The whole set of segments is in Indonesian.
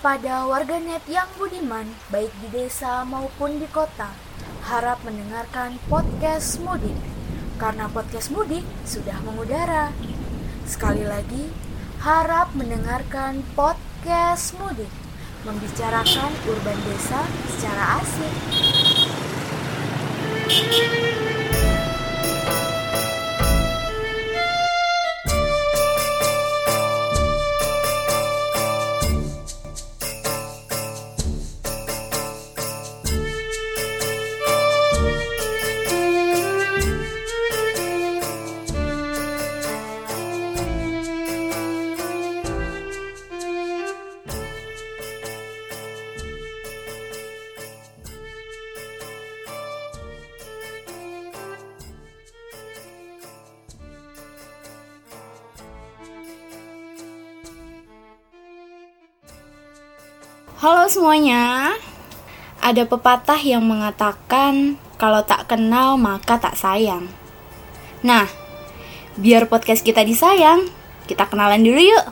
Kepada warganet yang budiman, baik di desa maupun di kota, harap mendengarkan podcast mudik. Karena podcast mudik sudah mengudara. Sekali lagi, harap mendengarkan podcast mudik. Membicarakan urban desa secara asik. Semuanya. Ada pepatah yang mengatakan kalau tak kenal maka tak sayang. Nah, biar podcast kita disayang, kita kenalan dulu yuk.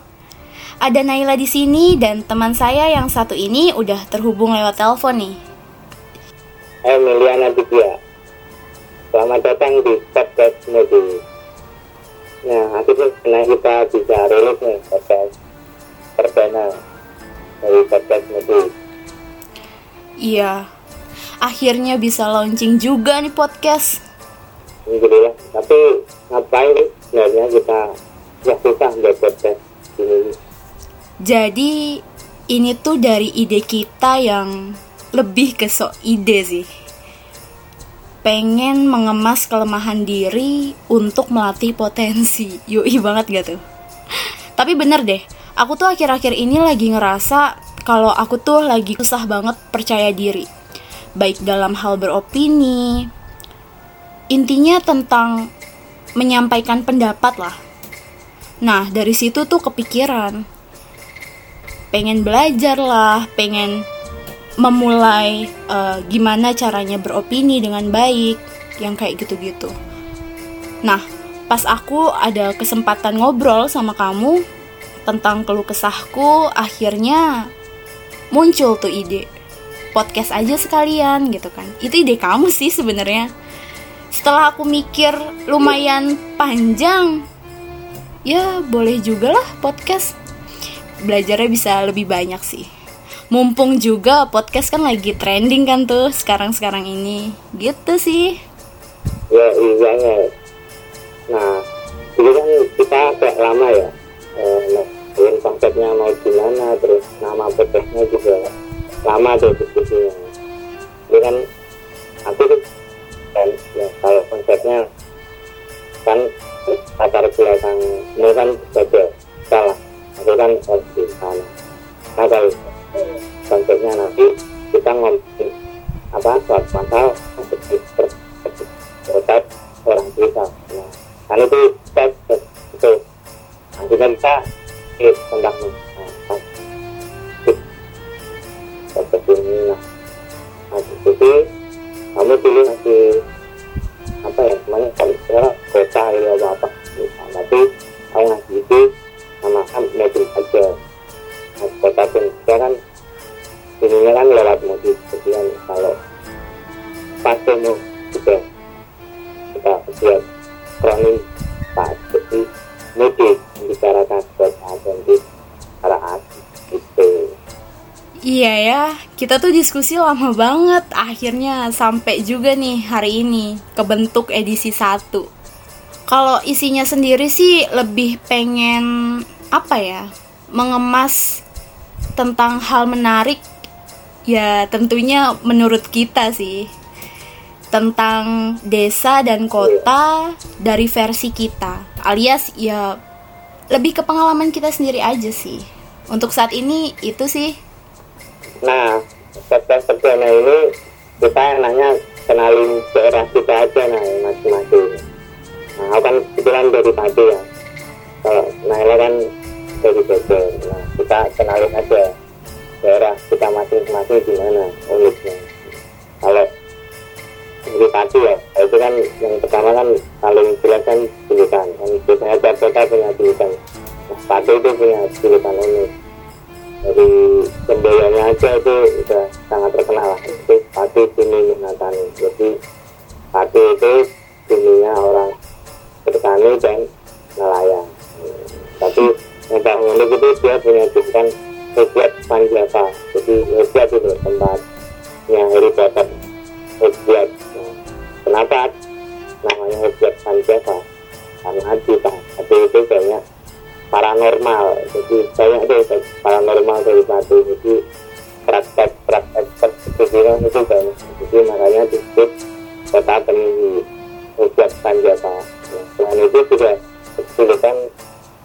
Ada Naila di sini dan teman saya yang satu ini udah terhubung lewat telepon nih. Hai Miliana Selamat datang di podcast Medi Nah, akhirnya kita bisa rilis nih Iya. Akhirnya bisa launching juga nih podcast. Alhamdulillah Tapi ngapain sebenarnya kita ya susah buat podcast ini Jadi ini tuh dari ide kita yang lebih ke sok ide sih. Pengen mengemas kelemahan diri untuk melatih potensi. Yoi banget gak tuh? Tapi bener deh, aku tuh akhir-akhir ini lagi ngerasa kalau aku tuh lagi susah banget percaya diri. Baik dalam hal beropini, intinya tentang menyampaikan pendapat lah. Nah, dari situ tuh kepikiran, pengen belajar lah, pengen memulai eh, gimana caranya beropini dengan baik, yang kayak gitu-gitu. Nah, pas aku ada kesempatan ngobrol sama kamu tentang keluh kesahku, akhirnya muncul tuh ide podcast aja sekalian gitu kan. Itu ide kamu sih sebenarnya. Setelah aku mikir lumayan panjang, ya boleh juga lah podcast. Belajarnya bisa lebih banyak sih. Mumpung juga podcast kan lagi trending kan tuh sekarang-sekarang ini. Gitu sih. Ya iya banget Nah, lama kita tuh diskusi lama banget Akhirnya sampai juga nih hari ini Kebentuk edisi 1 Kalau isinya sendiri sih lebih pengen Apa ya Mengemas tentang hal menarik. Ya tentunya menurut kita sih Tentang desa dan kota dari versi kita. Alias ya lebih ke pengalaman kita sendiri aja sih. Untuk saat ini itu sih. Nah, podcast perdana ini kita enaknya kenalin daerah kita aja nah masing-masing. Nah, aku kan kebetulan dari Pati ya. Kalau Naila kan dari Bogor. Nah, kita kenalin aja daerah kita masing-masing gimana uniknya. Kalau di Pati ya, itu kan yang pertama kan paling jelas kan julukan. Kan biasanya tiap kota punya julukan. Nah, itu punya julukan unik dari Jogja itu udah sangat terkenal lah. Itu pati bumi Minatani jadi pati itu buminya orang bertani dan nelayan. Tapi yang tak itu dia punya julukan Hogwarts Panjava jadi Hogwarts itu tempatnya Harry Potter. Nah, kenapa? Namanya Hogwarts Panjava karena di pati itu banyak paranormal. Jadi banyak deh paranormal dari batu jadi praktek praktek seperti itu banyak. Jadi makanya disebut kota Hujat Panjata nah, selain itu juga kesulitan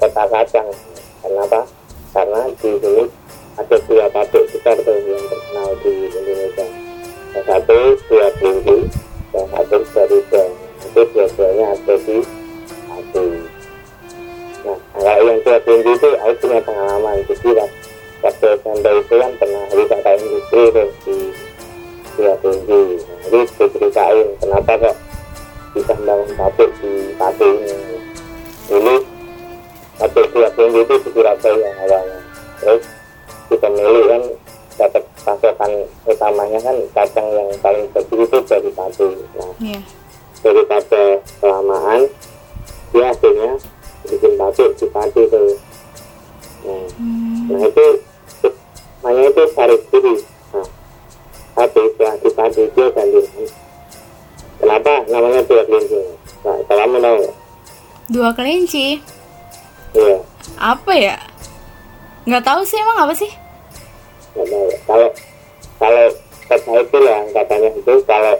kota kacang kenapa? Karena di sini ada dua pabrik besar yang terkenal di Indonesia. Satu dua tinggi itu aku punya pengalaman. Jadi waktu SMP itu kan pernah wisata industri tuh di tua tinggi. Jadi diceritain kenapa kok bisa bangun pabrik di Pati ini. Dulu pabrik tua tinggi itu di Surabaya awalnya. Terus kita milih kan dapat pasokan utamanya kan kacang yang paling bagus itu dari Pati. Nah, Iya. daripada kelamaan dia akhirnya bikin pabrik di pati tuh nah, Hmm. nah itu namanya itu tarik diri nah habis di pati dia ganti nama. kenapa namanya dua kelinci nah kamu tahu nggak? Dua kelinci. iya Apa ya? Nggak tahu sih emang apa sih? nggak tahu kalau kalau kata itu ya katanya itu kalau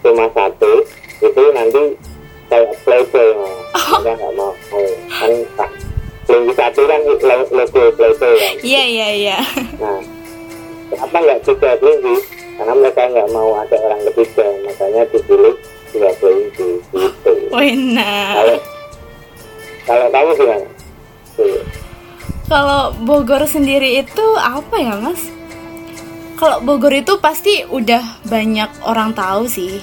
cuma satu itu nanti kayak playboy Mereka nggak mau mau kan kelinci satu kan lo- logo playboy kan Iya iya iya. Nah, kenapa nggak tiga kelinci? Karena mereka nggak mau ada orang ketiga, makanya dipilih dua kelinci gitu. Wena. Kalau kalau kamu gimana? Kalau Bogor sendiri itu apa ya mas? Kalau Bogor itu pasti udah banyak orang tahu sih.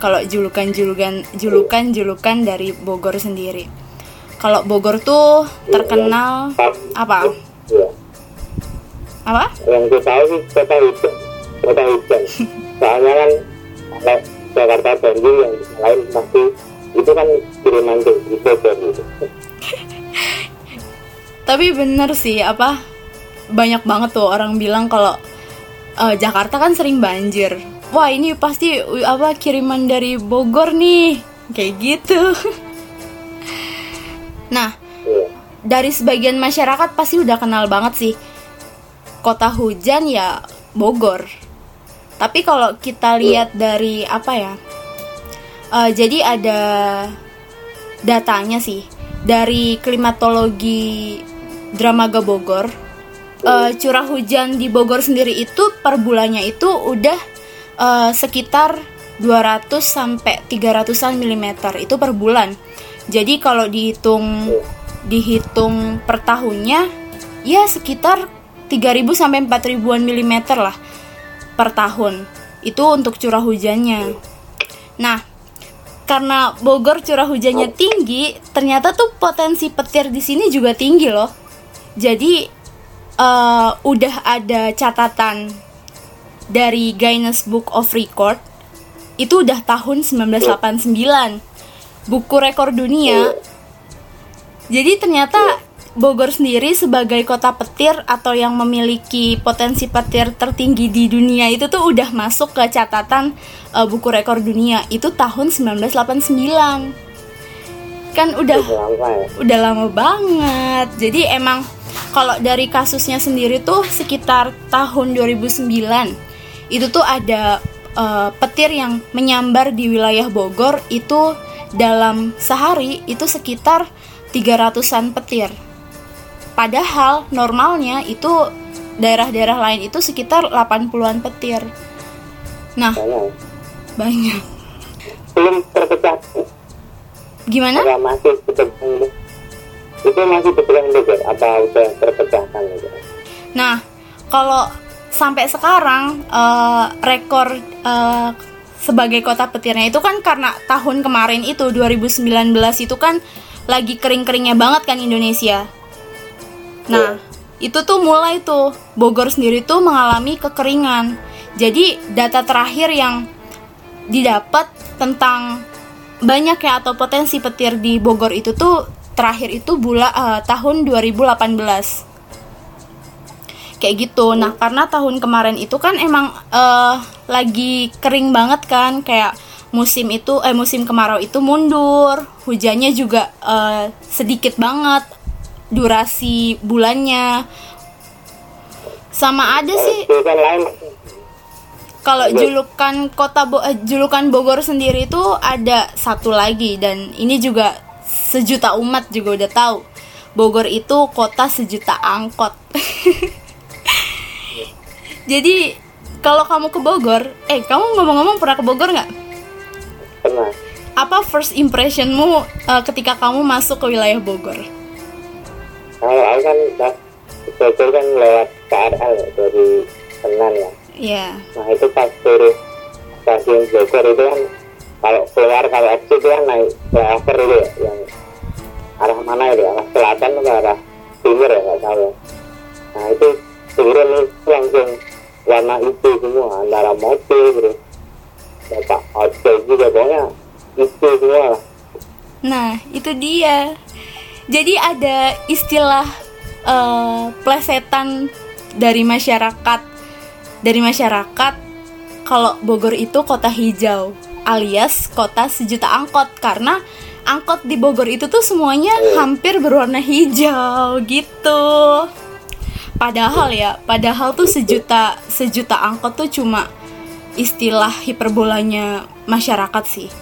Kalau julukan-julukan julukan-julukan dari Bogor sendiri. Kalau Bogor tuh terkenal apa? Iya. Apa? Yang kita tahu sih kota hujan, kota hujan. Soalnya kan kalau Jakarta Bandung yang lain pasti itu kan kiriman tuh di Bogor gitu. Tapi bener sih apa banyak banget tuh orang bilang kalau eh, Jakarta kan sering banjir. Wah ini pasti uh, apa kiriman dari Bogor nih kayak gitu. nah Iya. dari sebagian masyarakat pasti udah kenal banget sih kota hujan ya Bogor. Tapi kalau kita lihat dari apa ya? eh, jadi ada datanya sih dari klimatologi Dramaga Bogor. eh, curah hujan di Bogor sendiri itu per bulannya itu udah eh, sekitar 200 sampai 300-an milimeter itu per bulan. Jadi kalau dihitung dihitung per tahunnya ya sekitar 3000 sampai 4000-an milimeter lah per tahun. Itu untuk curah hujannya. Nah, karena Bogor curah hujannya tinggi, ternyata tuh potensi petir di sini juga tinggi loh. Jadi eh, udah ada catatan dari Guinness Book of Record itu udah tahun 1989 buku rekor dunia jadi ternyata Bogor sendiri sebagai kota petir atau yang memiliki potensi petir tertinggi di dunia itu tuh udah masuk ke catatan eh, buku rekor dunia itu tahun 1989 kan udah ya. udah lama banget. Jadi emang kalau dari kasusnya sendiri tuh sekitar tahun 2009 itu tuh ada eh, petir yang menyambar di wilayah Bogor itu dalam sehari itu sekitar 300-an petir. Padahal normalnya itu daerah-daerah lain itu sekitar 80-an petir. Nah, Banyak. banyak. Belum terpecah. Gimana? Apa masih terpecah? Itu masih juga? Apa udah terpecahkan gitu? Nah, kalau sampai sekarang eh, rekor eh, sebagai kota petirnya itu kan karena tahun kemarin itu 2019 itu kan lagi kering-keringnya banget kan Indonesia. Nah, itu tuh mulai tuh Bogor sendiri tuh mengalami kekeringan. Jadi data terakhir yang didapat tentang banyak ya atau potensi petir di Bogor itu tuh terakhir itu bula uh, tahun 2018 kayak gitu. Nah, karena tahun kemarin itu kan emang uh, lagi kering banget kan, kayak musim itu eh musim kemarau itu mundur, hujannya juga uh, sedikit banget durasi bulannya. Sama ada sih kalau julukan kota Bo eh, julukan Bogor sendiri itu ada satu lagi dan ini juga sejuta umat juga udah tahu. Bogor itu kota sejuta angkot. Jadi kalau kamu ke Bogor, eh kamu ngomong-ngomong pernah ke Bogor nggak? Pernah. Apa first impressionmu uh, ketika kamu masuk ke wilayah Bogor? Kalau aku kan Bogor kan lewat KRL dari Senan ya. Iya. Yeah. Nah itu pas dari stasiun Bogor itu kan kalau keluar kalau exit itu kan naik flyover itu ya, yang arah mana itu arah selatan atau arah timur ya nggak tahu ya. Nah itu turun langsung warna itu semua antara mobil terus bapak ojol juga pokoknya itu semua. Lah nah itu dia. Jadi ada istilah uh, plesetan dari masyarakat. Dari masyarakat kalau Bogor itu kota hijau alias kota sejuta angkot. Karena angkot di Bogor itu tuh semuanya oh. hampir berwarna hijau gitu padahal ya padahal tuh sejuta sejuta angkot tuh cuma istilah hiperbolanya masyarakat sih.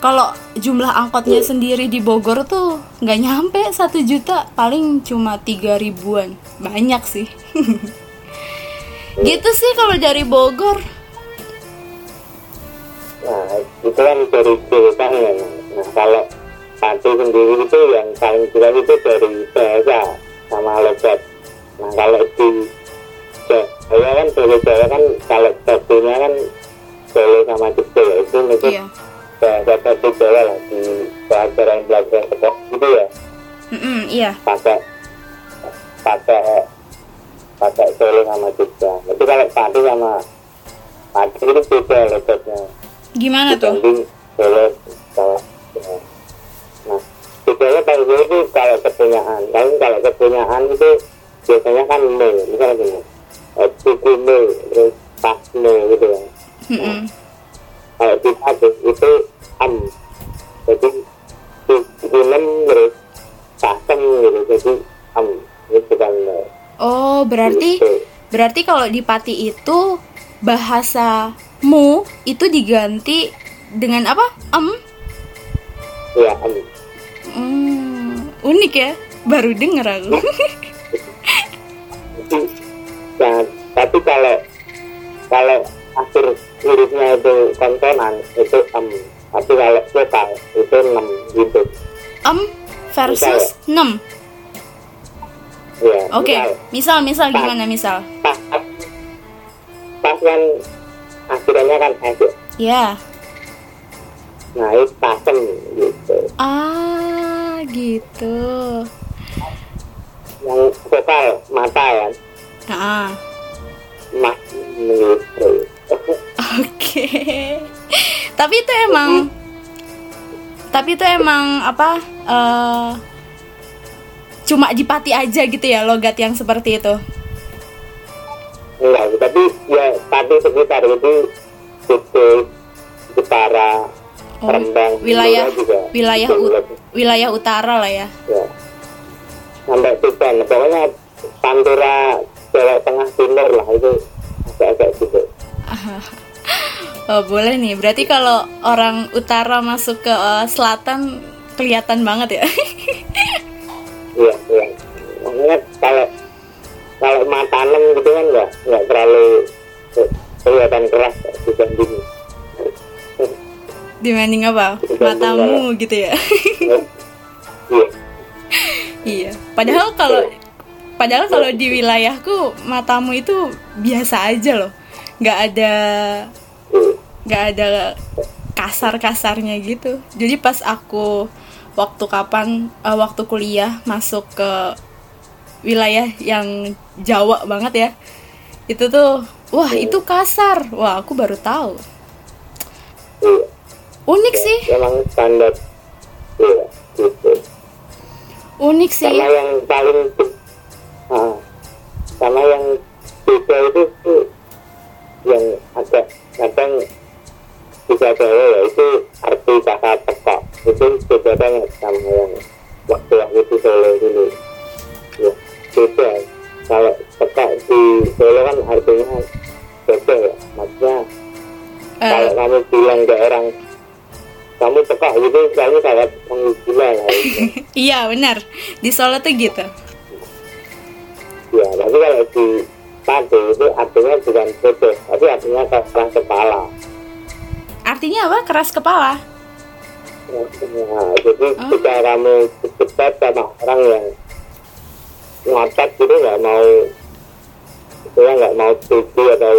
Kalau jumlah angkotnya sendiri di Bogor tuh nggak nyampe satu juta paling cuma tiga ribuan. Banyak sih. Gitu sih kalau dari Bogor. Nah itu kan dari ceritanya nah kalau satu sendiri itu yang paling jelas itu dari bahasa sama logat nah kalau di Jawa kan Jawa Jawa kan kalau satunya kan Jawa sama Jogja ya. Itu mungkin iya. bahasa satu Jawa lah di pelajaran pelajaran sekolah gitu ya. Mm -hmm, iya. Pakai pakai pakai Solo sama Jogja. Itu kalau Pati sama Pati itu beda letaknya gimana tuh? Solo Jawa nah bedanya kalau itu kalau kepunyaan. Kalau kalau kepunyaan itu biasanya kan me misalnya gini buku me terus pas me gitu ya. Nah, kalau kita itu am jadi film terus pasem gitu jadi am itu kan oh berarti gitu. berarti kalau di pati itu bahasa mu itu diganti dengan apa? Am ya am hmm, unik ya baru dengar aku nah, tapi kalau kalau akhir hurufnya itu konsonan itu em tapi kalau vokal itu enam gitu. Em versus enam? Ya oke okay. misal misal pas, gimana misal? Pas, pas, pas kan akhirnya kan s ya yeah. nah itu pasem gitu. Ah gitu yang vokal mata ya Ah. Mas Oke. Tapi itu emang Tapi itu emang apa uh, cuma di Pati aja gitu ya logat yang seperti itu. Enggak, tapi ya Pati sekitar itu itu Jepara, oh, Rembang, wilayah juga, wilayah wilayah utara lah ya. ya. Sampai Tuban, pokoknya Pantura Jawa Tengah Timur lah itu agak-agak gitu. oh boleh nih, berarti kalau orang utara masuk ke uh, selatan kelihatan banget ya? iya iya. Makanya kalau kalau matanem gitu kan nggak nggak terlalu kelihatan keras dibanding dibanding apa? Matamu gitu ya? Iya iya. Padahal kalau Padahal kalau di wilayahku matamu itu biasa aja loh, nggak ada nggak ada kasar-kasarnya gitu. Jadi pas aku waktu kapan uh, waktu kuliah masuk ke wilayah yang Jawa banget ya itu tuh wah itu kasar. Wah aku baru tahu. Unik sih. Memang standar. Iya gitu unik sih. Sama yang paling ah, sama yang beda itu tuh yang ada kadang bisa Jawa ya itu arti kata teka itu beda banget sama yang waktu aku di Solo dulu. Ya beda. Kalau teka di Solo kan artinya beda ya. Maksudnya Eh, kalau kamu bilang ke orang kamu teka gitu kamu sangat menggila itu. iya benar di Solo tuh gitu Ya, tapi kalau di Pade itu artinya bukan bodoh, tapi artinya keras kepala. artinya apa keras kepala Nah, jadi Ah. ketika kamu dekat sama orang yang ngotot gitu nggak mau dia nggak mau setuju atau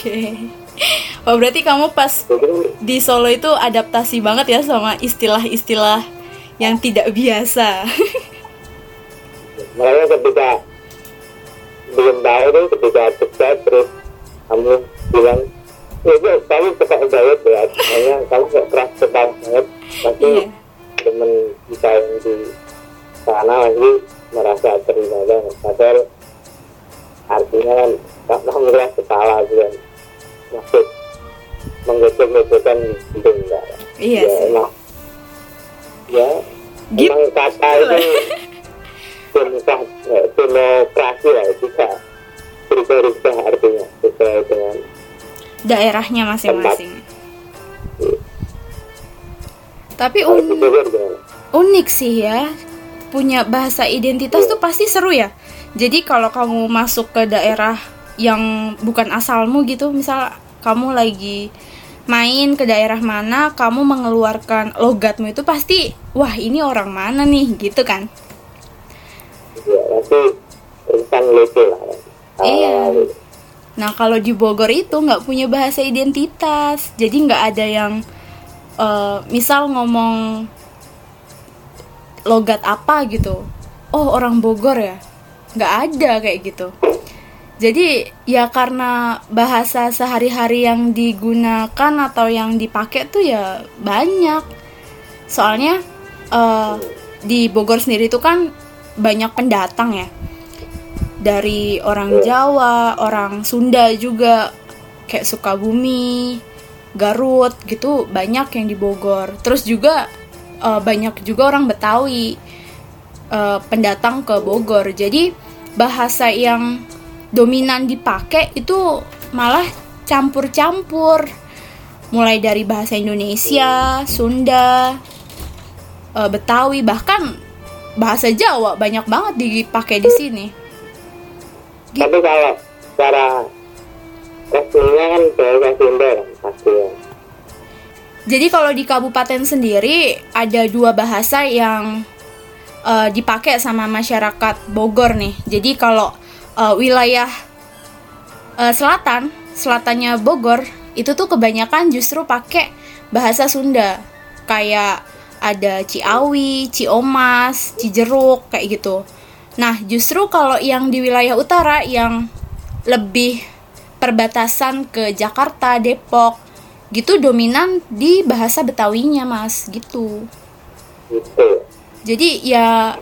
oke. Oh berarti kamu pas kan di Solo itu adaptasi banget ya sama istilah-istilah yang tidak biasa. Makanya ketika belum tahu tuh ketika dekat terus kamu bilang ya itu kamu tepat banget ya. Makanya kamu nggak keras kepala banget. Pasti Iya. temen kita yang di sana lagi merasa terima banget. Padahal artinya kan kamu keras kepala gitu kan maksud menggocek-gocekkan gitu enggak Iya ya sih. emang. Ya Gitu emang kata itu demokrasi, demokrasi lah bisa berubah-ubah artinya sesuai dengan daerahnya masing-masing. Tapi un- itu unik sih ya punya bahasa identitas tuh pasti seru ya. Jadi kalau kamu masuk ke daerah yang bukan asalmu gitu misal kamu lagi main ke daerah mana kamu mengeluarkan logatmu itu pasti wah ini orang mana nih gitu kan ya nanti urusan lucu lah ya. Iya. Ah, Nah kalau di Bogor itu nggak punya bahasa identitas, jadi nggak ada yang eh, misal ngomong logat apa gitu. Oh orang Bogor ya, nggak ada kayak gitu. Jadi ya karena bahasa sehari-hari yang digunakan atau yang dipakai tuh ya banyak. Soalnya eh, di Bogor sendiri itu kan banyak pendatang ya dari orang Jawa, orang Sunda juga kayak Sukabumi, Garut gitu banyak yang di Bogor. Terus juga eh, banyak juga orang Betawi eh, pendatang ke Bogor. Jadi bahasa yang dominan dipakai itu malah campur-campur. Mulai dari bahasa Indonesia, Sunda, eh, Betawi bahkan bahasa Jawa banyak banget dipakai di sini. Gitu. tapi kalau cara resminya kan bahasa Sunda kan pasti ya. Jadi kalau di kabupaten sendiri ada dua bahasa yang eh, dipakai sama masyarakat Bogor nih. Jadi kalau eh, wilayah eh, selatan, selatannya Bogor itu tuh kebanyakan justru pakai bahasa Sunda. Kayak ada Ciawi, Ciomas, Cijeruk kayak gitu. Nah, justru kalau yang di wilayah utara yang lebih perbatasan ke Jakarta, Depok, gitu dominan di bahasa Betawinya, Mas, gitu Jadi ya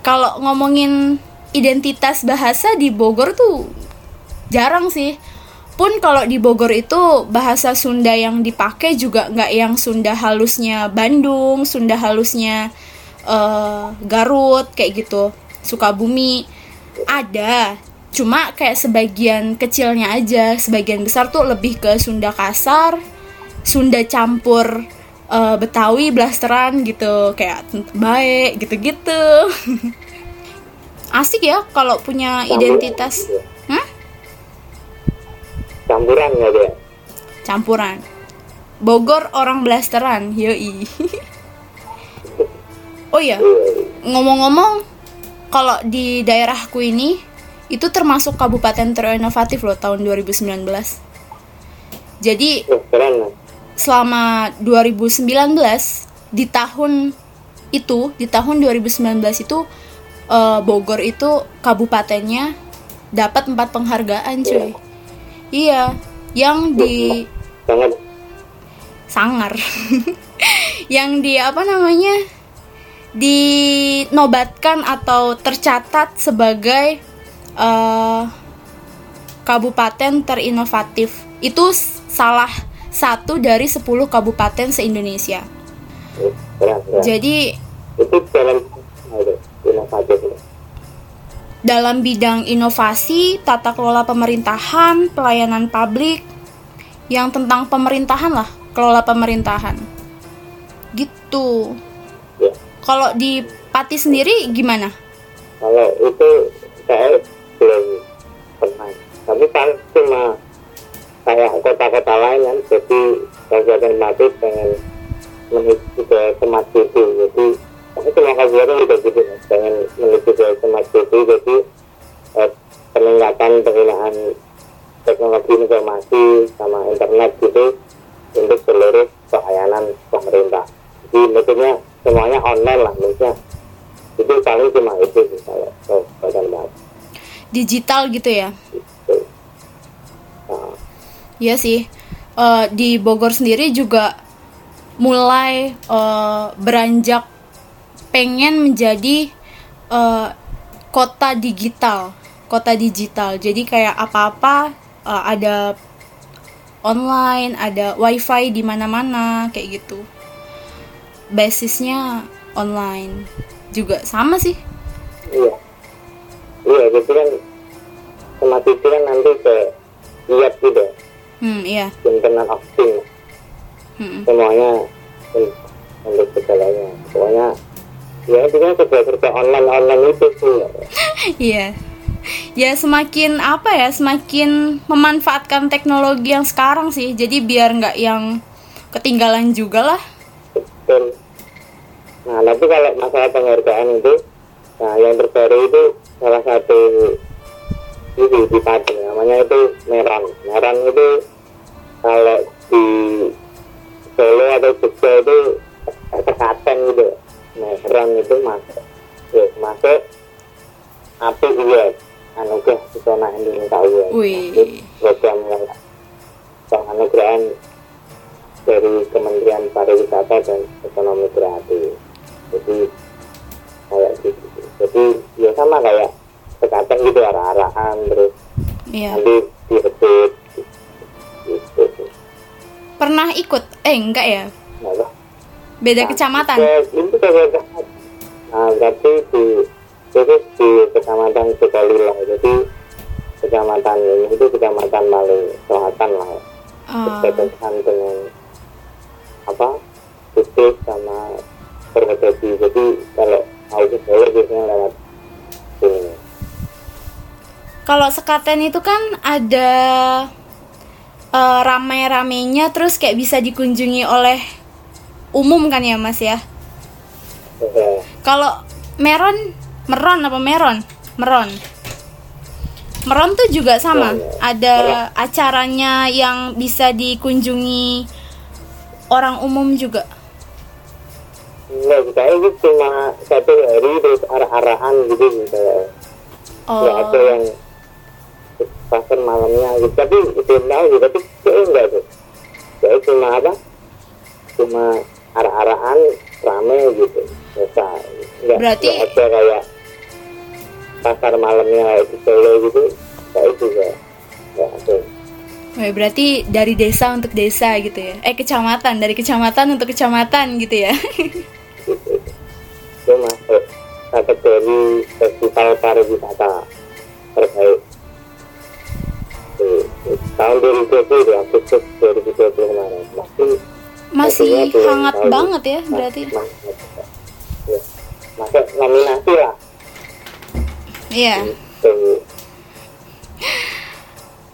kalau ngomongin identitas bahasa di Bogor tuh jarang sih. Pun kalau di Bogor itu bahasa Sunda yang dipakai juga nggak yang Sunda halusnya Bandung, Sunda halusnya eh, Garut kayak gitu. Sukabumi ada, cuma kayak sebagian kecilnya aja, sebagian besar tuh lebih ke Sunda kasar, Sunda campur eh, Betawi blasteran gitu kayak baik gitu-gitu asik ya kalau punya identitas. gitu. Hah? campuran nggak dia campuran. Bogor orang blasteran yoi. Oh iya ngomong-ngomong kalau di daerahku ini itu termasuk kabupaten terinovatif loh tahun 2019 jadi keren lah selama 2019 di tahun itu di tahun 2019 itu eh, Bogor itu kabupatennya dapat empat penghargaan cuy. Iya yang di sangat. Sangar. Yang di apa namanya dinobatkan atau tercatat sebagai eh, kabupaten terinovatif. Itu salah satu dari 10 kabupaten se-Indonesia. Keren keren. jadi itu dalam dalam bidang inovasi, tata kelola pemerintahan, pelayanan publik, yang tentang pemerintahan lah, kelola pemerintahan. Gitu. ya Kalau di Pati sendiri gimana? kalau itu saya belum pernah tapi kan cuma kayak kota-kota lain kan jadi kabupaten Pati pengen menuju ke smart city jadi cuma kabupaten juga gitu pengen menuju ke smart city jadi eh, peningkatan penggunaan teknologi informasi sama internet gitu untuk seluruh pelayanan pemerintah. Jadi maksudnya semuanya online lah maksudnya. Itu paling cuma itu sih kalau Pati Digital gitu ya? itu nah, Iya sih. Eh, di Bogor sendiri juga mulai eh, beranjak pengen menjadi eh, kota digital, kota digital. Jadi kayak apa-apa eh, ada online, ada wifi di mana-mana kayak gitu. Basisnya online juga sama sih. iya iya gitu kan smart city kan nanti ke lihat gitu Hmm, iya. internet of things Hmm. semuanya un- untuk segalanya pokoknya ya itu kan serba-serba online online itu sih Iya. Ya semakin apa ya, semakin memanfaatkan teknologi yang sekarang sih. Jadi biar nggak yang ketinggalan juga lah. betul nah tapi kalau masalah penghargaan itu nah yang terbaru itu salah satu itu di Pati namanya itu Meran Meran itu kalau di Solo atau Jogja itu tekaten gitu Meran itu masuk ya, masuk api iya anugerah pesona Indonesia ya Wih. Itu program yang penganugerahan dari Kementerian Pariwisata dan Ekonomi Kreatif jadi kayak gitu jadi ya sama kayak tekaten gitu arah-arahan terus Iya. nanti direbut gitu Pernah ikut? Eh enggak ya. nah, lah. Beda Nah, kecamatan. itu nah berarti di itu di kecamatan Sukalila jadi kecamatan ini itu kecamatan paling selatan lah ya. Oh, dengan apa Kudus sama Purwodadi jadi kalau mau ke Solo biasanya lewat sini. Kalau sekaten itu kan ada eh, ramai-ramainya terus kayak bisa dikunjungi oleh umum kan ya Mas ya? Kalau Meron, Meron apa Meron? Meron. Meron tuh juga sama. Ada acaranya yang bisa dikunjungi orang umum juga. Enggak, saya itu cuma satu hari terus arah-arahan gitu gitu. Oh, Nggak ada yang pasar malamnya gitu. Tapi belum tahu gitu, tapi enggak tuh. Saya cuma apa? Cuma arah-arahan rame gitu. Biasa. Enggak, Berarti- enggak ada kayak pasar malamnya kayak di Solo gitu. Saya juga enggak ada. Wah, berarti dari desa untuk desa gitu ya? Eh kecamatan dari kecamatan untuk kecamatan gitu ya? gitu. Itu masuk kategori festival pariwisata terbaik. Tahun 2020 di Agustus 2020 kemarin masih Masih hangat banget ya berarti. Ya. masuk nominasi lah Iya. Tuh.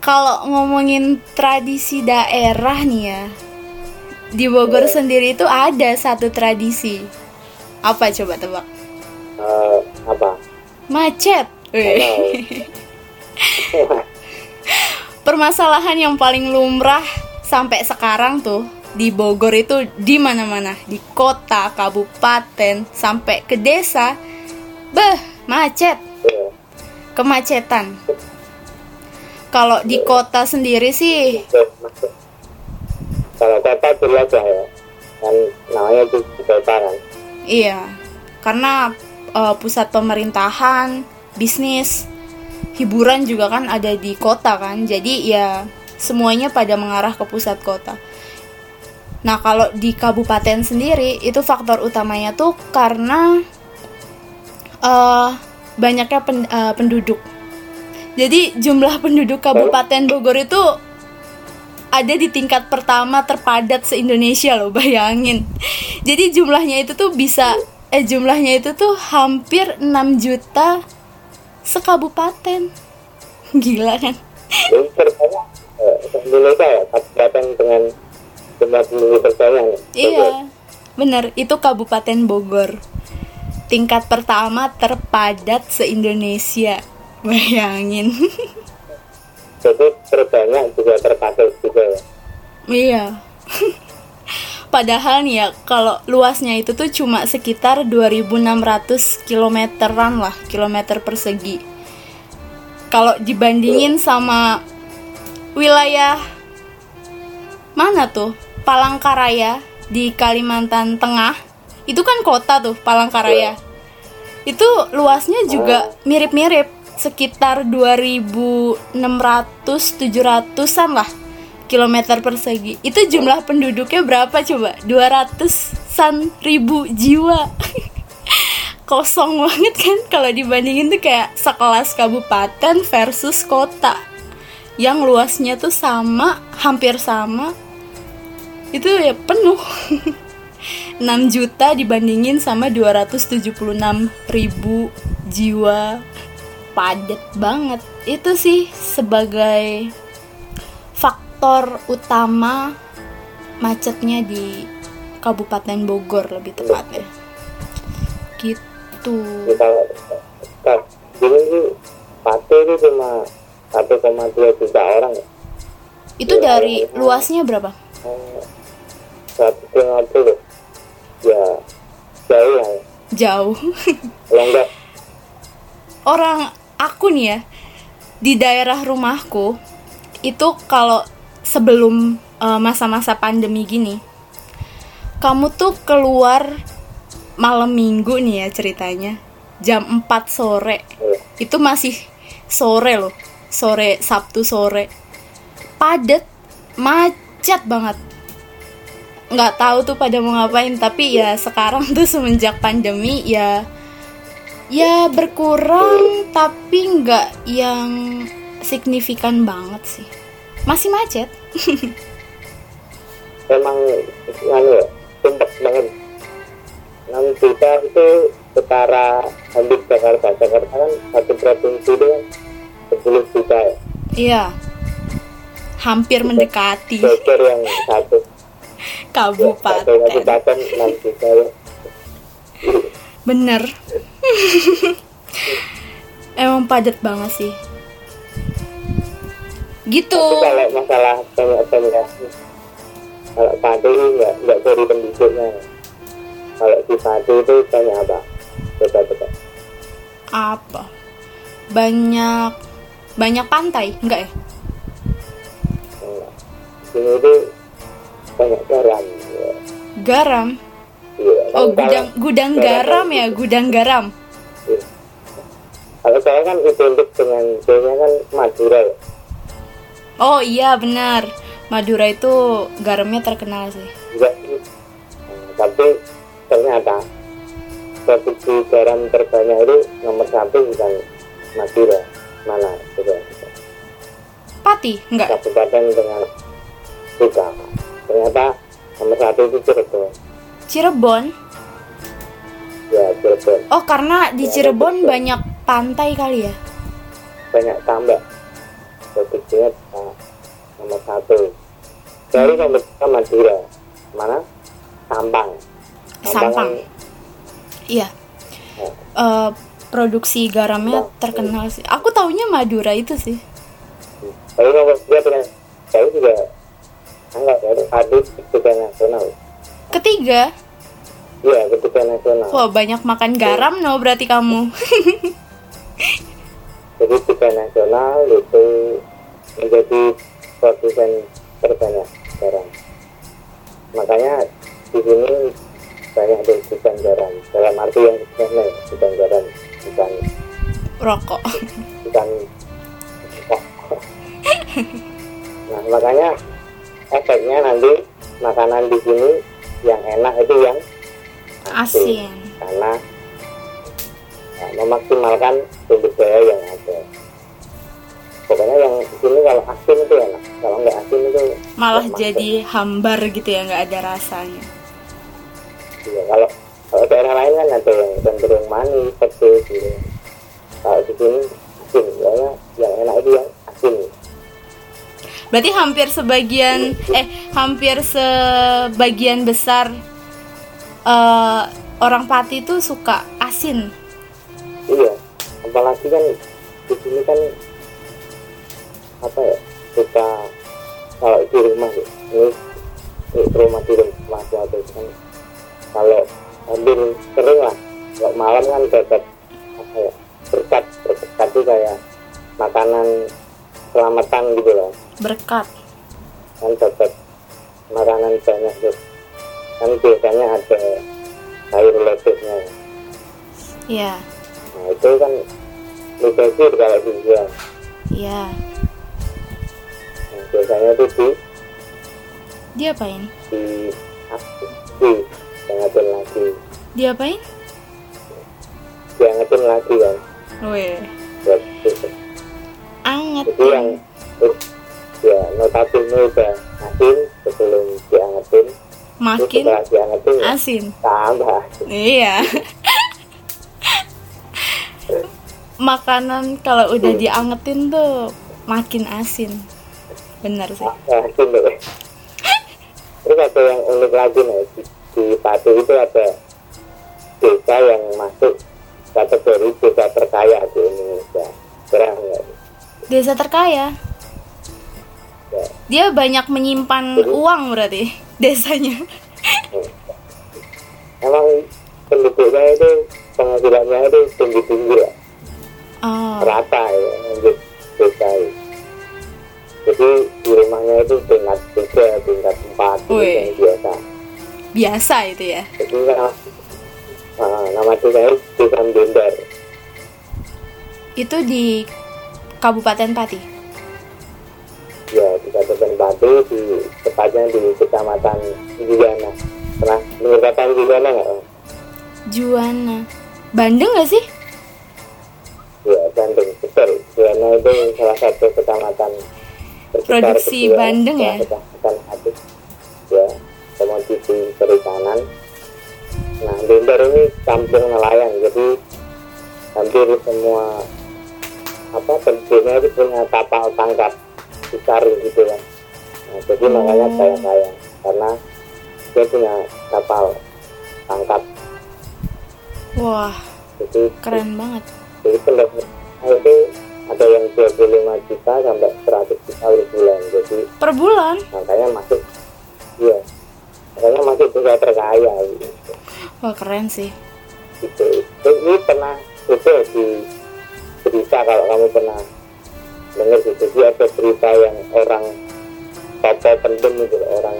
Kalau ngomongin tradisi daerah nih ya, di Bogor sendiri itu ada satu tradisi. Apa coba tebak? Eh, apa Macet. Permasalahan yang paling lumrah sampai sekarang tuh di Bogor itu di mana-mana, di kota, kabupaten, sampai ke desa. Beh, macet, kemacetan. Kalau di kota sendiri sih. Kalau kota jelas lah ya. Kan namanya itu kota kan. iya, karena eh, pusat pemerintahan, bisnis, hiburan juga kan ada di kota kan. Jadi ya semuanya pada mengarah ke pusat kota. Nah, kalau di kabupaten sendiri itu faktor utamanya tuh karena eh banyaknya pen- eh, penduduk. Jadi jumlah penduduk Kabupaten Bogor itu ada di tingkat pertama terpadat se-Indonesia loh, bayangin. Jadi jumlahnya itu tuh bisa eh jumlahnya itu tuh hampir 6 juta sekabupaten. Gila kan? Jadi terbanyak eh, Indonesia ya. Kabupaten dengan jumlah penduduk terbanyak. nih. Iya, bener. Itu Kabupaten Bogor. Tingkat pertama terpadat se-Indonesia. Bayangin. Jadi terbanyak juga terpakai juga ya. iya. Padahal nih ya, kalau luasnya itu tuh cuma sekitar 2600 kilometeran lah, kilometer persegi. Kalau dibandingin sama wilayah mana tuh? Palangkaraya di Kalimantan Tengah. Itu kan kota tuh, Palangkaraya. Itu luasnya juga mirip-mirip, sekitar 2600 700-an lah kilometer persegi. Itu jumlah penduduknya berapa coba? 200-an ribu jiwa. Kosong banget kan kalau dibandingin tuh kayak sekelas kabupaten versus kota. Yang luasnya tuh sama, hampir sama. Itu ya penuh. 6 juta dibandingin sama 276 ribu jiwa. Padet banget. Itu sih sebagai faktor utama macetnya di Kabupaten Bogor lebih tepatnya. Gitu. Dulu itu cuma 1,2 juta orang. Itu dari luasnya berapa? Eh, 150 ya jauh lah ya. jauh. Kalau enggak? Orang aku nih ya di daerah rumahku itu kalau sebelum eh, masa-masa pandemi gini kamu tuh keluar malam minggu nih ya ceritanya jam 4 sore. Eh, itu masih sore loh sore Sabtu sore. Padet macet banget nggak tahu tuh pada mau ngapain tapi ya sekarang tuh semenjak pandemi ya ya berkurang tapi nggak yang signifikan banget sih. Masih macet. Emang anu sumpah banget. 6 juta itu setara hampir Jakarta. Jakarta kan satu provinsi itu kan 10 juta. Ya iya. Hampir mendekati. Bogor yang satu kabupaten. Kabupaten 6 juta ya bener. Emang padat banget sih. Gitu. Tapi kalau masalah banyak-banyak kalau ini nggak nggak dari penduduknya. Kalau di Pati itu banyak apa? Coba-coba apa? Banyak banyak pantai enggak ya? Enggak. sini itu banyak garam ya. garam Iya. oh gudang gudang garam ya gudang garam Iya. Kalau saya kan identik dengan B-nya kan Madura ya. oh iya benar Madura itu garamnya terkenal sih. Hmm, tapi ternyata produksi garam terbanyak itu nomor satu bukan Madura. Mana? Coba. Pati enggak Kabupaten dengan bukan. Ternyata nomor satu itu Cirebon. Cirebon Ya Cirebon. oh karena di Cirebon banyak pantai kali ya Banyak tambak. Produksinya ah, nomor satu. Baru nomor tiga Madura. Mana? Sampang. Sampang. kan iya Eh, produksi garamnya terkenal sih aku taunya Madura itu sih Tapi nomor tiga saya juga enggak ya padi ketiga nasional. Ketiga, iya ketiga nasional. Wah banyak makan garam no berarti kamu. jadi tiga nasional itu menjadi produsen terbanyak garam. Makanya di sini banyak dibutuhkan garam. Dalam arti yang sebenarnya bukan garam bukan. Rokok. bukan. Nah makanya efeknya nanti makanan di sini yang enak itu yang Asin. karena ya, memaksimalkan sumber daya yang ada. Pokoknya yang di sini kalau asin itu enak. Kalau nggak asin itu Malah jadi hambar gitu ya, nggak ada rasanya. Iya, kalau kalau daerah lain kan ada yang cenderung manis pedes gitu. Kalau di sini asin. Soalnya yang enak itu yang asin Berarti hampir sebagian eh hampir sebagian besar eh, orang Pati itu suka asin. iya apalagi kan di sini kan apa ya suka kalau di rumah ya ini di rumah di rumah suatu kan kalau hampir sering lah kalau malam kan dapat apa ya berkat berkat itu kayak makanan selamatan gitu loh Berkat. kan dapat makanan banyak tuh kan biasanya ada sayur lodehnya Iya. nah itu kan mubazir kalau dijual Iya. nah, biasanya itu di Diapain? di di diangetin lagi Diapain? diangetin lagi kan Weh. Anget. itu yang ya notabene udah asin sebelum diangetin Makin diangetin ya asin. tambah Iya. Makanan kalau udah diangetin tuh makin asin. Bener sih. asin tuh terus ada yang unik lagi nih di, di Pati itu ada desa yang masuk kategori desa terkaya di Indonesia keren nggak Desa terkaya. Dia banyak menyimpan uang berarti desanya. emang penduduknya itu penghasilannya itu tinggi tinggi ya. Oh, rata ya untuk desa jadi di rumahnya itu tingkat tiga tingkat empat yang biasa. Biasa itu ya. jadi nah, nama desa itu desa Bendar Itu di Kabupaten Pati. Ya di Kabupaten Batu di tepatnya di kecamatan Juwana. Pernah dengar kata Juwana nggak Juana. Bandung gak sih? ya Bandung. Betul. Juwana itu salah satu kecamatan Produksi kedua Bandung ya? Kecamatan Atis ya komoditi perikanan. Nah Bendar ini kampung nelayan jadi hampir semua apa penduduknya itu punya kapal tangkap besar gitu kan nah, jadi makanya Hmm. kaya kaya karena dia punya kapal tangkap Wah, jadi keren banget. jadi pendapatan itu ada yang 25 juta sampai 100 juta per bulan jadi Per bulan. makanya masuk iya makanya masuk juga terkaya gitu, Wah, keren sih. gitu. Ini pernah itu di berita kalau kamu pernah dengar gitu dia ada berita yang orang tokoh penting gitu orang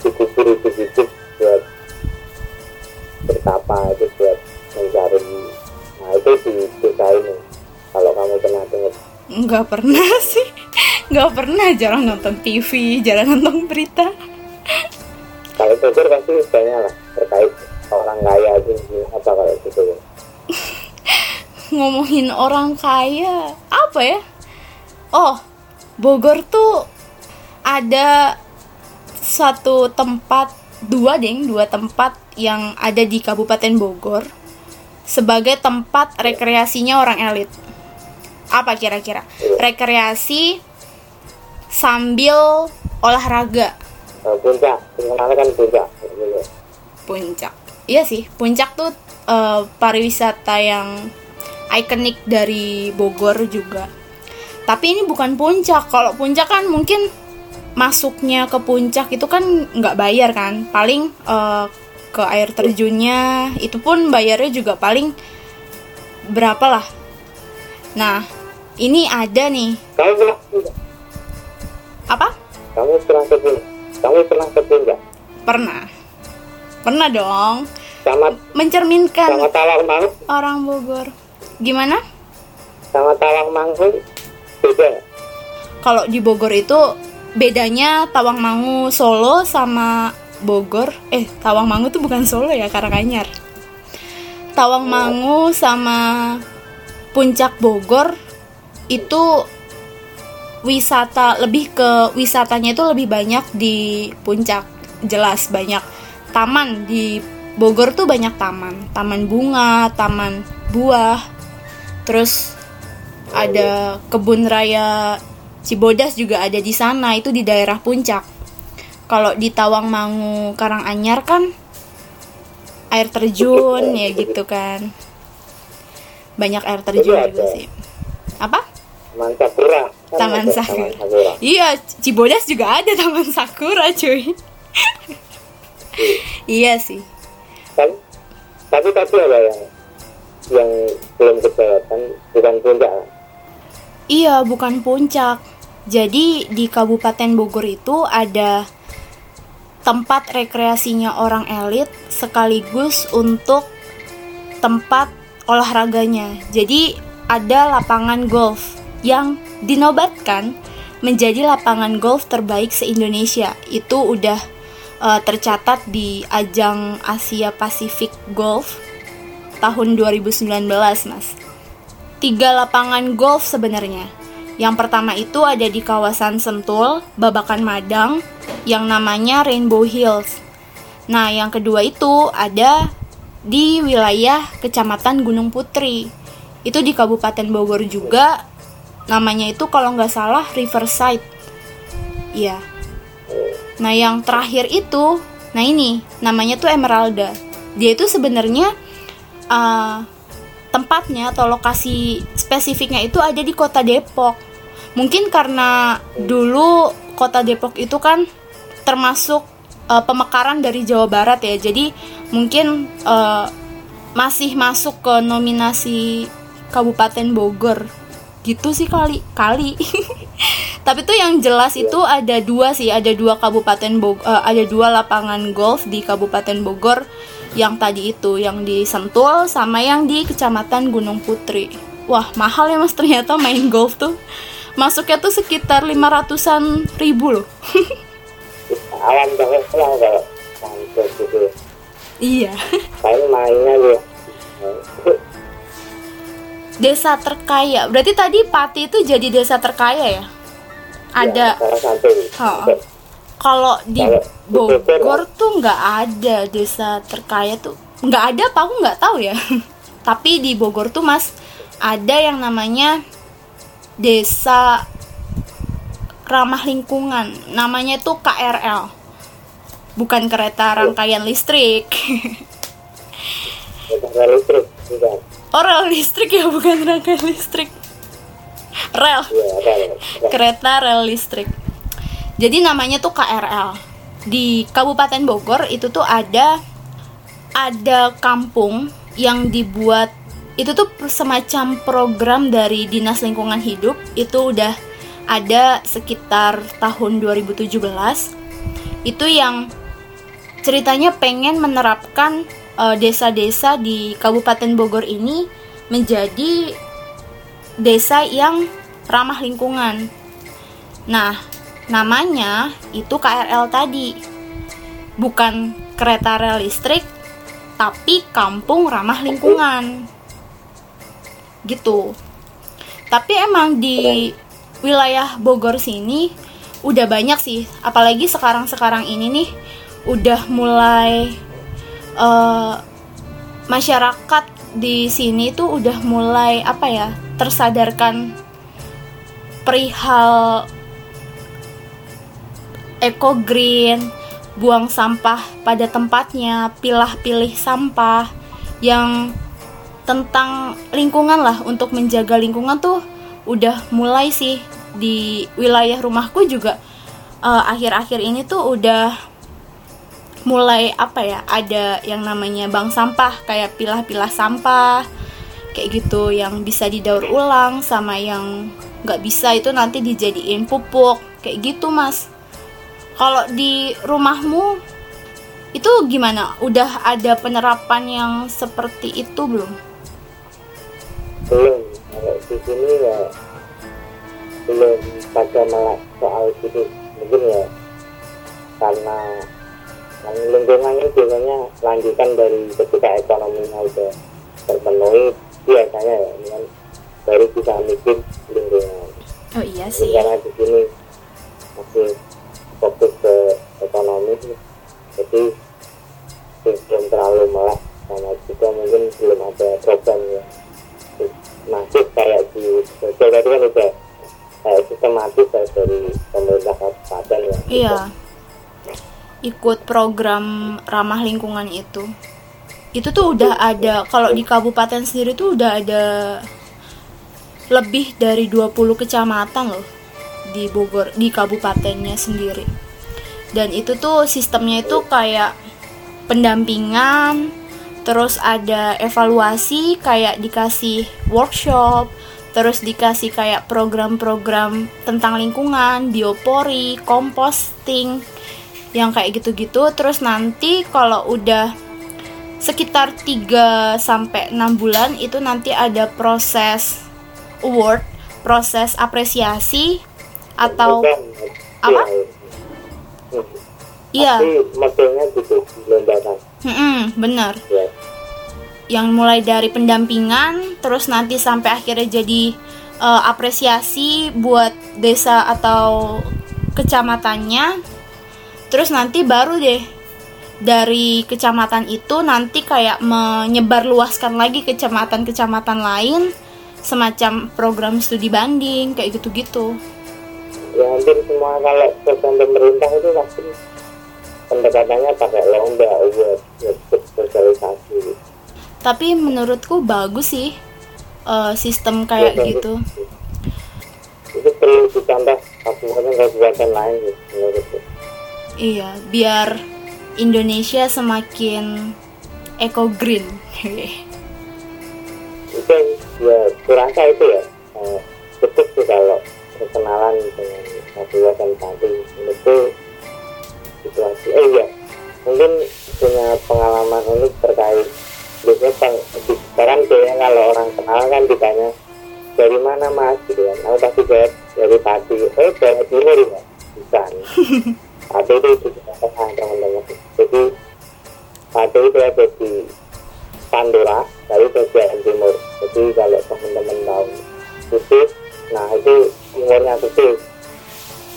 dikubur itu hidup buat bertapa itu buat mencari nah itu di desa ini kalau kamu pernah dengar Nggak pernah sih. Nggak pernah. Jarang nonton TV, jarang nonton berita. kalau Bogor pasti banyak lah terkait orang kaya itu apa kalau gitu Ngomongin orang kaya, apa ya? Oh, Bogor tuh ada satu tempat, dua deng, dua tempat yang ada di Kabupaten Bogor sebagai tempat rekreasinya orang elit. Apa kira-kira? Rekreasi sambil olahraga. Nah, puncak kan puncak. Puncak. Iya sih, puncak tuh eh, pariwisata yang ikonik dari Bogor juga. Tapi ini bukan puncak. Kalau puncak kan mungkin masuknya ke puncak itu kan nggak bayar kan. Paling eh, ke air terjunnya itu pun bayarnya juga paling berapa lah. Nah ini ada nih. Kamu pernah apa? Kamu pernah ke puncak? Kamu pernah ke puncak? Pernah. Pernah dong. Sama mencerminkan mangu orang Bogor. Gimana? Sama tawang mangu beda kalau di Bogor itu bedanya Tawangmangu Solo sama Bogor. Eh Tawangmangu tuh bukan Solo ya Karanganyar. Tawangmangu sama Puncak Bogor itu wisata lebih ke wisatanya itu lebih banyak di puncak. Jelas banyak taman. Di Bogor tuh banyak taman. Taman bunga taman buah. Terus ada kebun raya Cibodas juga ada di sana itu di daerah puncak kalau di Tawangmangu Karanganyar kan air terjun ya gitu kan banyak air terjun juga ada. sih apa Taman Sakura Kan Taman Sakura. Taman Sakura Iya, Cibodas juga ada Taman Sakura, cuy. iya sih. tapi tapi tapi ada yang yang belum kelihatan bukan puncak? Iya, bukan puncak. Jadi di Kabupaten Bogor itu ada tempat rekreasinya orang elit sekaligus untuk tempat olahraganya. Jadi ada lapangan golf yang dinobatkan menjadi lapangan golf terbaik se-Indonesia. Itu udah eh, tercatat di ajang Asia Pacific Golf tahun 2019, Mas. Tiga lapangan golf sebenarnya. Yang pertama itu ada di kawasan Sentul, Babakan Madang, yang namanya Rainbow Hills. Nah, yang kedua itu ada di wilayah Kecamatan Gunung Putri. Itu di Kabupaten Bogor juga. Namanya itu kalau nggak salah Riverside. Iya. Nah, yang terakhir itu, nah ini namanya tuh Emeralda. Dia itu sebenarnya uh, tempatnya atau lokasi spesifiknya itu ada di Kota Depok. Mungkin karena dulu Kota Depok itu kan termasuk uh, pemekaran dari Jawa Barat ya. Jadi mungkin uh, masih masuk ke nominasi Kabupaten Bogor. Gitu sih kali kali. Tapi tuh yang jelas itu ada dua sih, ada dua kabupaten Bogor, ada dua lapangan golf di Kabupaten Bogor yang tadi itu, yang di Sentul sama yang di Kecamatan Gunung Putri. Wah mahal ya mas ternyata main golf tuh. Masuknya tuh sekitar 500an ribu loh. alam banget lah kalau iya. paling mainnya gue Desa terkaya. Berarti tadi Pati itu jadi desa terkaya ya? Ada. salah satu Oh. Kalau di Bogor, tuh nggak ada desa terkaya tuh. Nggak ada apa aku nggak tahu ya. Tapi di Bogor tuh mas ada yang namanya desa ramah lingkungan. Namanya tuh KRL. Bukan kereta rangkaian listrik. Listrik oh rel listrik ya bukan rangkaian listrik. Rel. iya ya kereta rel listrik. Jadi namanya tuh KRL. Di Kabupaten Bogor itu tuh ada ada kampung yang dibuat itu tuh semacam program dari Dinas Lingkungan Hidup itu udah ada sekitar tahun 2017. Itu yang ceritanya pengen menerapkan eh, desa-desa di Kabupaten Bogor ini menjadi desa yang ramah lingkungan. Nah, namanya itu KRL tadi. Bukan kereta rel listrik, tapi kampung ramah lingkungan. Gitu. Tapi emang di wilayah Bogor sini udah banyak sih, apalagi sekarang-sekarang ini nih udah mulai eh, masyarakat di sini tuh udah mulai apa ya tersadarkan perihal eco green buang sampah pada tempatnya pilah-pilih sampah yang tentang lingkungan lah. Untuk menjaga lingkungan tuh udah mulai sih di wilayah rumahku juga. Eh, akhir-akhir ini tuh udah mulai apa ya ada yang namanya bank sampah kayak pilah-pilah sampah kayak gitu yang bisa didaur ulang sama yang nggak bisa itu nanti dijadiin pupuk. Kayak gitu mas kalau di rumahmu itu gimana? Udah ada penerapan yang seperti itu belum? Belum. Kalau di sini ya belum pada melek soal gitu mungkin ya karena yang lingkungan ini biasanya lanjutan dari ketika ekonominya udah terpenuhi biasanya ya kan baru bisa mikir lingkungan. Oh iya sih. karena di sini masih fokus ke ekonomi jadi belum terlalu melek sama juga mungkin belum ada program yang masif kayak di sosial tadi kan udah kayak sistematis ya dari pemerintah kabupaten ya. Iya. Ikut program ramah lingkungan itu. Itu tuh udah ada kalau di kabupaten sendiri tuh udah ada lebih dari 20 kecamatan loh di Bogor di kabupatennya sendiri. Dan itu tuh sistemnya itu kayak pendampingan terus ada evaluasi kayak dikasih workshop terus dikasih kayak program-program tentang lingkungan biopori composting yang kayak gitu-gitu. Terus nanti kalau udah sekitar 3 sampai 6 bulan itu nanti ada proses award, proses apresiasi atau apa? iya. Hmm. iya, modelnya gitu bener. ya Yang mulai dari pendampingan terus nanti sampai akhirnya jadi eh, apresiasi buat desa atau kecamatannya. Terus nanti baru deh dari kecamatan itu nanti kayak menyebar luaskan lagi kecamatan-kecamatan lain semacam program studi banding kayak gitu-gitu. Ya hampir semua kalau program pemerintah itu pasti pendekatannya pakai lomba buat buat sosialisasi gitu. Tapi menurutku bagus sih eh, sistem kayak Ya, gitu. itu perlu dicontoh kabupaten kabupaten lain gitu, menurutku Iya, biar Indonesia semakin eco green. itu ya kurasa itu ya eh, betul sih kalau perkenalan dengan kabupaten tadi itu situasi. Eh iya mungkin punya pengalaman unik terkait biasanya peng- di sekarang kayaknya kalau orang kenal kan ditanya dari mana mas? Gitu kan. Aku pasti jawab dari Pati eh dari timur ya? Bukan. Pati itu di tengah teman-teman. Jadi Pati itu ada di Pandora dari bagian timur. Jadi kalau teman-teman tahu khusus nah itu timurnya khusus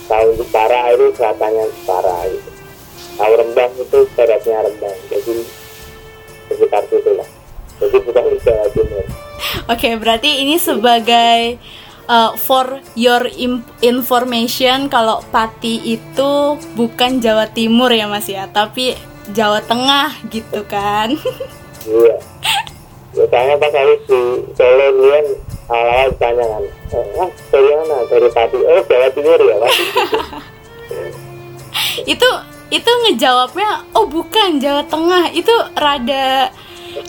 tahu Jepara itu selatannya Jepara gitu tahu Rembang itu baratnya Rembang jadi sekitar situ lah. Jadi bukan Jawa Timur. Oke, berarti ini sebagai uh, for your information kalau Pati itu bukan Jawa Timur ya Mas ya, tapi Jawa Tengah gitu kan. iya biasanya pas habis di Solo kan awal-awal ditanya kan eh, ah dari mana dari Pati oh Jawa Timur ya gitu. itu itu ngejawabnya oh bukan Jawa Tengah. Itu rada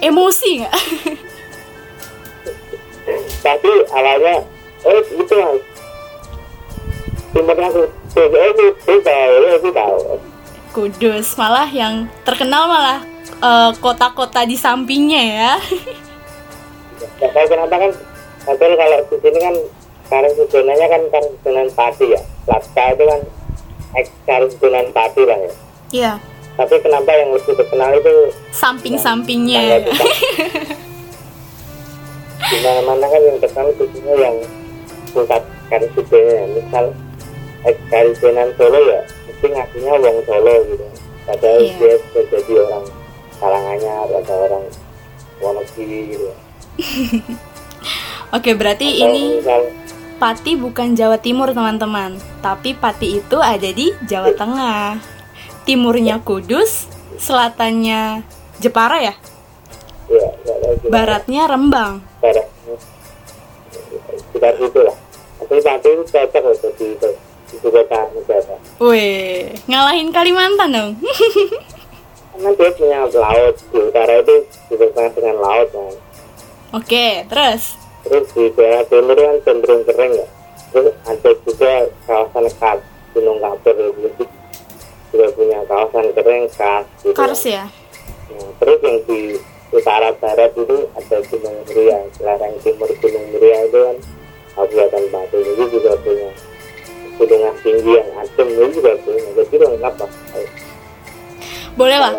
emosi nggak? tapi awalnya oh itu mas timurnya aku oh itu tahu itu tahu Kudus malah yang terkenal malah uh, kota-kota di sampingnya ya. Gak tahu kenapa kan Padahal kalau di sini kan Karang Sujonanya kan Karang Sujonan Pati ya Latka itu kan ex Karang Sujonan Pati lah ya Iya, Tapi kenapa yang lebih terkenal itu samping-sampingnya. kita Di mana-mana kan yang terkenal di sini yang Pusat Karang Sujonan ya Misal Sujonan Solo ya Mesti ngasihnya wong Solo gitu Padahal Iya. dia sudah jadi orang Karanganyar atau orang Wonogiri gitu Oke, berarti Atau ini misal Pati bukan Jawa Timur, teman-teman. Tapi Pati itu ada di Jawa Tengah. Timurnya Kudus, selatannya Jepara ya, ya, gimana. baratnya Rembang. barat sekitar situ lah tapi nanti itu cocok loh jadi ibu kota negara Wih, ngalahin Kalimantan dong. karena dia punya laut di utara itu dibersama dengan laut kan. Oke, terus. terus di daerah timur kan cenderung kering ya. Terus ada juga kawasan khas Gunung Kapur itu juga punya kawasan kering khas gitu. Kars ya. Nah, terus yang di utara barat itu ada Gunung Muria. Lereng timur Gunung Muria itu kan Kabupaten Batu itu juga punya gunungan tinggi yang adem itu juga punya. Jadi lengkap lah Boleh lah.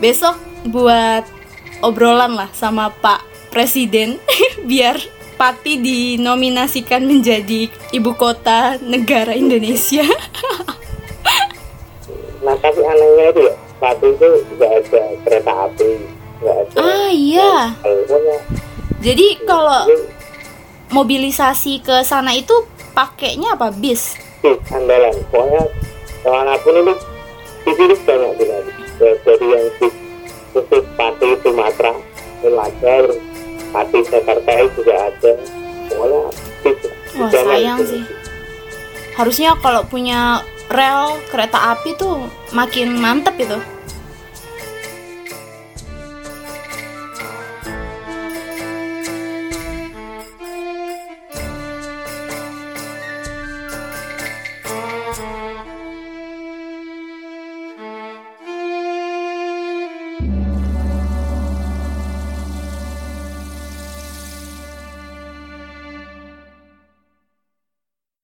Besok buat obrolan lah sama Pak Presiden biar Pati dinominasikan menjadi ibu kota negara Indonesia. nah tapi anehnya itu ya Batu itu nggak ada kereta api nggak ada ah iya. Jadi kalau mobilisasi ke sana itu pakainya apa bis? bis andalan pokoknya ke mana pun itu bis itu banyak sekali Ya, dari yang khusus Pati Sumatera Pelajar Pati Jakarta juga ada bis Wah Banyak sayang itu. sih. Harusnya kalau punya rel kereta api tuh makin mantep itu.